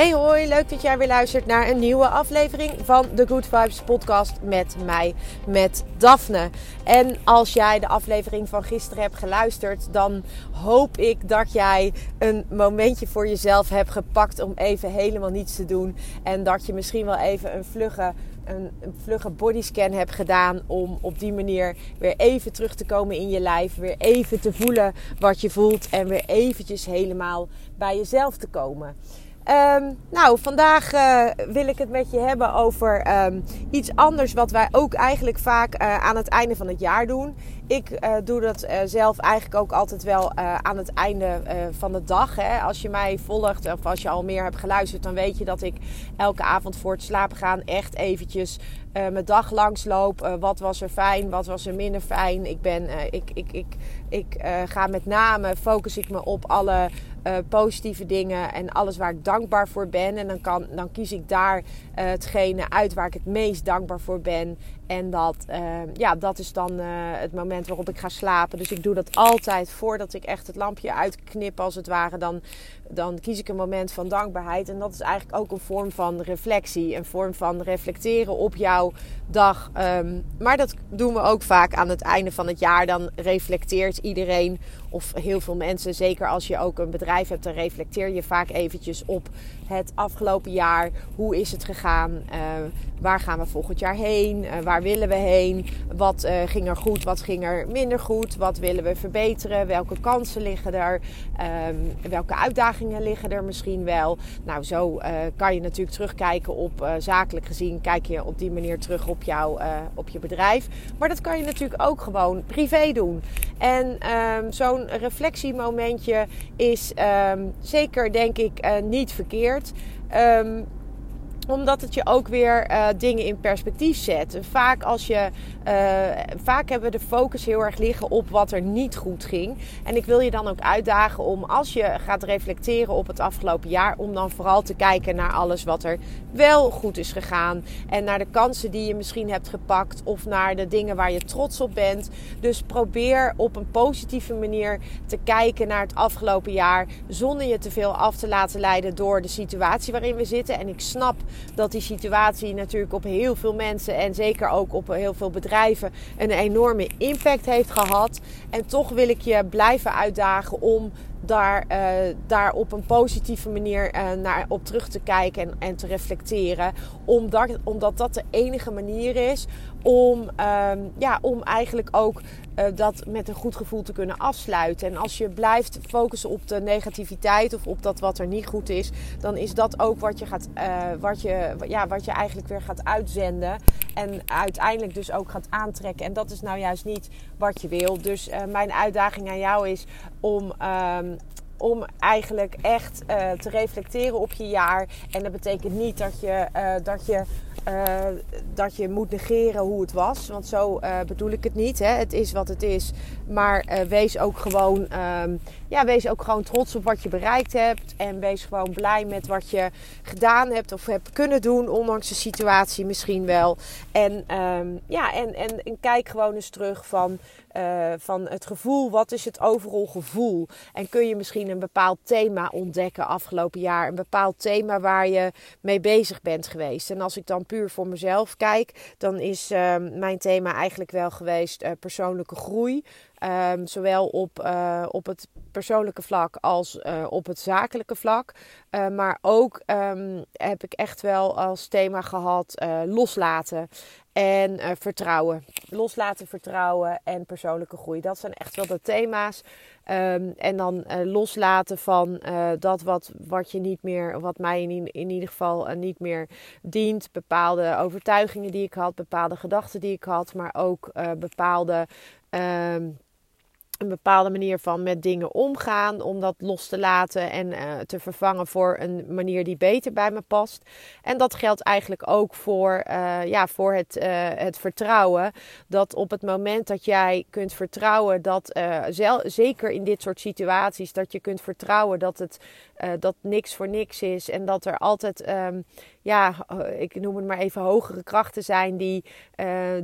Hey hoi, leuk dat jij weer luistert naar een nieuwe aflevering van de Good Vibes podcast met mij, met Daphne. En als jij de aflevering van gisteren hebt geluisterd, dan hoop ik dat jij een momentje voor jezelf hebt gepakt om even helemaal niets te doen. En dat je misschien wel even een vlugge een, een vlugge bodyscan hebt gedaan om op die manier weer even terug te komen in je lijf, weer even te voelen wat je voelt en weer eventjes helemaal bij jezelf te komen. Um, nou, vandaag uh, wil ik het met je hebben over um, iets anders wat wij ook eigenlijk vaak uh, aan het einde van het jaar doen. Ik uh, doe dat zelf eigenlijk ook altijd wel aan het einde van de dag. Hè. Als je mij volgt of als je al meer hebt geluisterd, dan weet je dat ik elke avond voor het slapen gaan echt eventjes mijn dag langsloop. wat was er fijn, wat was er minder fijn. Ik, ben, ik, ik, ik, ik ga met name, focus ik me op alle positieve dingen en alles waar ik dankbaar voor ben. En dan, kan, dan kies ik daar hetgene uit waar ik het meest dankbaar voor ben. En dat, uh, ja, dat is dan het moment waarop ik ga slapen. Dus ik doe dat altijd voordat ik echt het lampje uitknip, als het ware. Dan, dan kies ik een moment van dankbaarheid. En dat is eigenlijk ook een vorm van reflectie. Een vorm van reflecteren op jouw dag. Um, maar dat doen we ook vaak aan het einde van het jaar. Dan reflecteert iedereen of heel veel mensen, zeker als je ook een bedrijf hebt, dan reflecteer je vaak eventjes op het afgelopen jaar. Hoe is het gegaan? Uh, waar gaan we volgend jaar heen? Uh, waar willen we heen? Wat uh, ging er goed? Wat ging er minder goed? Wat willen we verbeteren? Welke kansen liggen er? Um, welke uitdagingen liggen er misschien wel? Nou, zo kan je natuurlijk terugkijken op zakelijk gezien. Kijk je op die manier terug op, jou, op je bedrijf. Maar dat kan je natuurlijk ook gewoon privé doen. En um, zo'n reflectiemomentje is um, zeker, denk ik, niet verkeerd. Um, omdat het je ook weer uh, dingen in perspectief zet. Vaak, als je, uh, vaak hebben we de focus heel erg liggen op wat er niet goed ging. En ik wil je dan ook uitdagen om als je gaat reflecteren op het afgelopen jaar, om dan vooral te kijken naar alles wat er wel goed is gegaan. En naar de kansen die je misschien hebt gepakt. Of naar de dingen waar je trots op bent. Dus probeer op een positieve manier te kijken naar het afgelopen jaar. Zonder je te veel af te laten leiden door de situatie waarin we zitten. En ik snap dat die situatie natuurlijk op heel veel mensen en zeker ook op heel veel bedrijven een enorme impact heeft gehad. En toch wil ik je blijven uitdagen om daar, uh, daar op een positieve manier uh, naar, op terug te kijken en, en te reflecteren. Omdat, omdat dat de enige manier is om, um, ja, om eigenlijk ook uh, dat met een goed gevoel te kunnen afsluiten. En als je blijft focussen op de negativiteit of op dat wat er niet goed is, dan is dat ook wat je, gaat, wat je, ja, wat je eigenlijk weer gaat uitzenden. En uiteindelijk dus ook gaat aantrekken. En dat is nou juist niet wat je wil. Dus mijn uitdaging aan jou is om. Um, om eigenlijk echt uh, te reflecteren op je jaar. En dat betekent niet dat je, uh, dat je, uh, dat je moet negeren hoe het was. Want zo bedoel ik het niet. Hè. Het is wat het is. Maar wees ook gewoon um, ja, wees ook gewoon trots op wat je bereikt hebt. En wees gewoon blij met wat je gedaan hebt of hebt kunnen doen. Ondanks de situatie misschien wel. En, um, ja, en, en, kijk gewoon eens terug van, uh, van het gevoel. Wat is het overal gevoel? En kun je misschien een bepaald thema ontdekken afgelopen jaar. Een bepaald thema waar je mee bezig bent geweest. En als ik dan puur voor mezelf kijk, dan is uh, mijn thema eigenlijk wel geweest uh, persoonlijke groei. Ehm, zowel op, uh, op het persoonlijke vlak als uh, op het zakelijke vlak. Uh, maar ook um, heb ik echt wel als thema gehad loslaten en vertrouwen. Loslaten, vertrouwen en persoonlijke groei. Dat zijn echt wel de thema's. Um, en dan loslaten van dat wat, wat je niet meer, wat mij in, in ieder geval niet meer dient. Bepaalde overtuigingen die ik had, bepaalde gedachten die ik had, maar ook bepaalde. Een bepaalde manier van met dingen omgaan. Om dat los te laten en uh, te vervangen voor een manier die beter bij me past. En dat geldt eigenlijk ook voor, uh, ja, voor het, uh, het vertrouwen. Dat op het moment dat jij kunt vertrouwen dat, zel, zeker in dit soort situaties, dat je kunt vertrouwen dat het dat niks voor niks is. En dat er altijd um, ja, ik noem het maar even hogere krachten zijn die,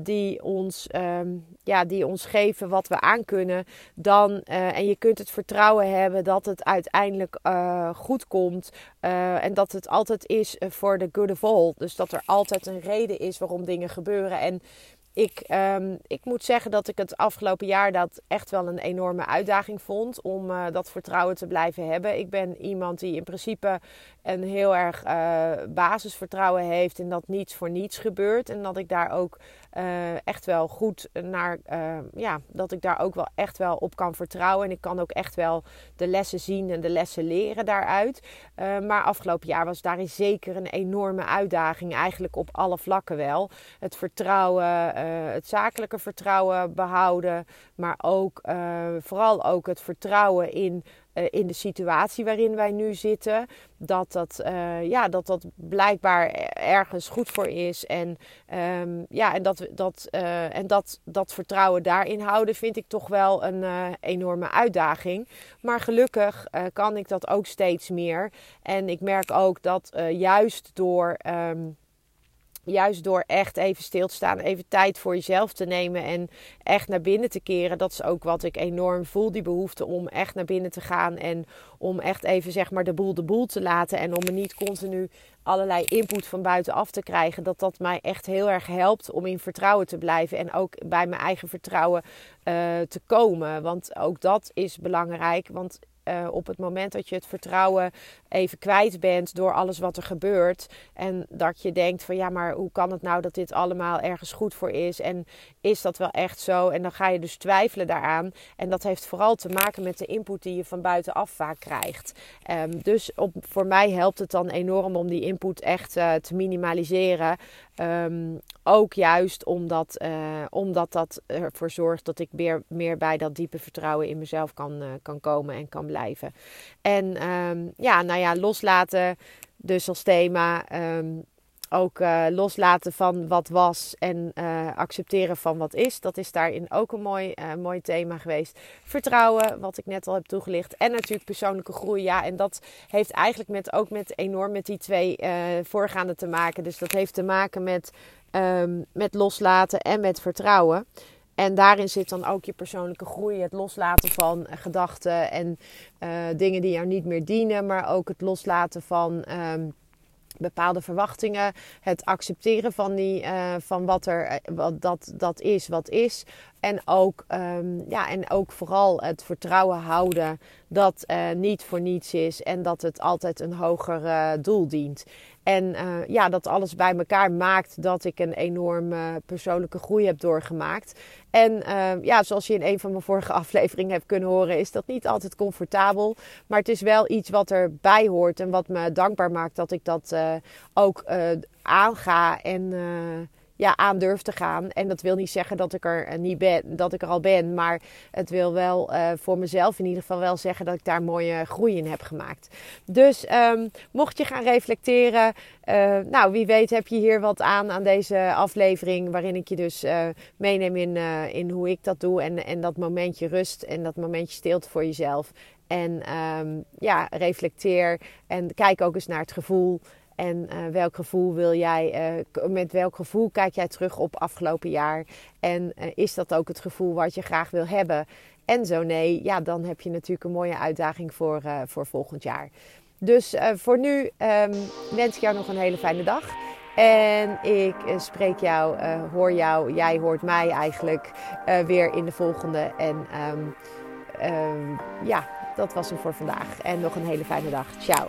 die, ons, um, ja, die ons geven wat we aankunnen. Dan, uh, en je kunt het vertrouwen hebben dat het uiteindelijk uh, goed komt. en dat het altijd is voor de good of all. Dus dat er altijd een reden is waarom dingen gebeuren. En ik, um, ik moet zeggen dat ik het afgelopen jaar dat echt wel een enorme uitdaging vond om dat vertrouwen te blijven hebben. Ik ben iemand die in principe een heel erg basisvertrouwen heeft in dat niets voor niets gebeurt. En dat ik daar ook uh, echt wel goed naar, ja, dat ik daar ook wel echt wel op kan vertrouwen. En ik kan ook echt wel de lessen zien en de lessen leren daaruit. maar afgelopen jaar was daarin zeker een enorme uitdaging, eigenlijk op alle vlakken wel. Het vertrouwen het zakelijke vertrouwen behouden, maar ook vooral ook het vertrouwen in, in de situatie waarin wij nu zitten. Dat dat, ja, dat, dat blijkbaar ergens goed voor is. En, um, ja, en, dat, dat, en dat, dat vertrouwen daarin houden vind ik toch wel een enorme uitdaging. Maar gelukkig kan ik dat ook steeds meer. En ik merk ook dat juist door. Um, juist door echt even stil te staan, even tijd voor jezelf te nemen en echt naar binnen te keren. Dat is ook wat ik enorm voel, die behoefte om echt naar binnen te gaan en om echt even zeg maar de boel de boel te laten en om me niet continu allerlei input van buitenaf te krijgen. Dat dat mij echt heel erg helpt om in vertrouwen te blijven en ook bij mijn eigen vertrouwen uh, te komen. Want ook dat is belangrijk, want uh, op het moment dat je het vertrouwen even kwijt bent door alles wat er gebeurt. En dat je denkt van ja, maar hoe kan het nou dat dit allemaal ergens goed voor is? En is dat wel echt zo? En dan ga je dus twijfelen daaraan. En dat heeft vooral te maken met de input die je van buitenaf vaak krijgt. Um, dus op, voor mij helpt het dan enorm om die input echt uh, te minimaliseren. Um, ook juist omdat, uh, omdat dat ervoor zorgt dat ik meer, meer bij dat diepe vertrouwen in mezelf kan, uh, kan komen en kan blijven. En um, ja, nou ja, loslaten dus als thema. Um, ook uh, loslaten van wat was en accepteren van wat is. Dat is daarin ook een mooi, mooi thema geweest. Vertrouwen, wat ik net al heb toegelicht. En natuurlijk persoonlijke groei. Ja, en dat heeft eigenlijk met, ook met enorm met die twee voorgaande te maken. Dus dat heeft te maken met, um, met loslaten en met vertrouwen. En daarin zit dan ook je persoonlijke groei, het loslaten van gedachten en dingen die jou niet meer dienen, maar ook het loslaten van um, bepaalde verwachtingen, het accepteren van, die, uh, van wat er eh, wat dat, dat is, wat is. En ook, um, ja, en ook vooral het vertrouwen houden dat uh, niet voor niets is en dat het altijd een hoger uh, doel dient. En uh, ja, dat alles bij elkaar maakt dat ik een enorme persoonlijke groei heb doorgemaakt. En uh, ja, zoals je in een van mijn vorige afleveringen hebt kunnen horen, is dat niet altijd comfortabel. Maar het is wel iets wat erbij hoort en wat me dankbaar maakt dat ik dat ook aanga en ja, aan durf te gaan. En dat wil niet zeggen dat ik er niet ben, dat ik er al ben. Maar het wil wel uh, voor mezelf in ieder geval wel zeggen dat ik daar mooie groei in heb gemaakt. Dus um, mocht je gaan reflecteren, uh, nou wie weet heb je hier wat aan aan deze aflevering. Waarin ik je dus meeneem in, in hoe ik dat doe. En, en dat momentje rust en dat momentje stilte voor jezelf. En um, ja, reflecteer en kijk ook eens naar het gevoel. En uh, welk gevoel wil jij, uh, met welk gevoel kijk jij terug op afgelopen jaar? En uh, is dat ook het gevoel wat je graag wil hebben? En zo nee, ja, dan heb je natuurlijk een mooie uitdaging voor, voor volgend jaar. Dus voor nu um, wens ik jou nog een hele fijne dag. En ik spreek jou, hoor jou, jij hoort mij eigenlijk weer in de volgende. En ehm, ehm, ja, dat was hem voor vandaag. En nog een hele fijne dag. Ciao.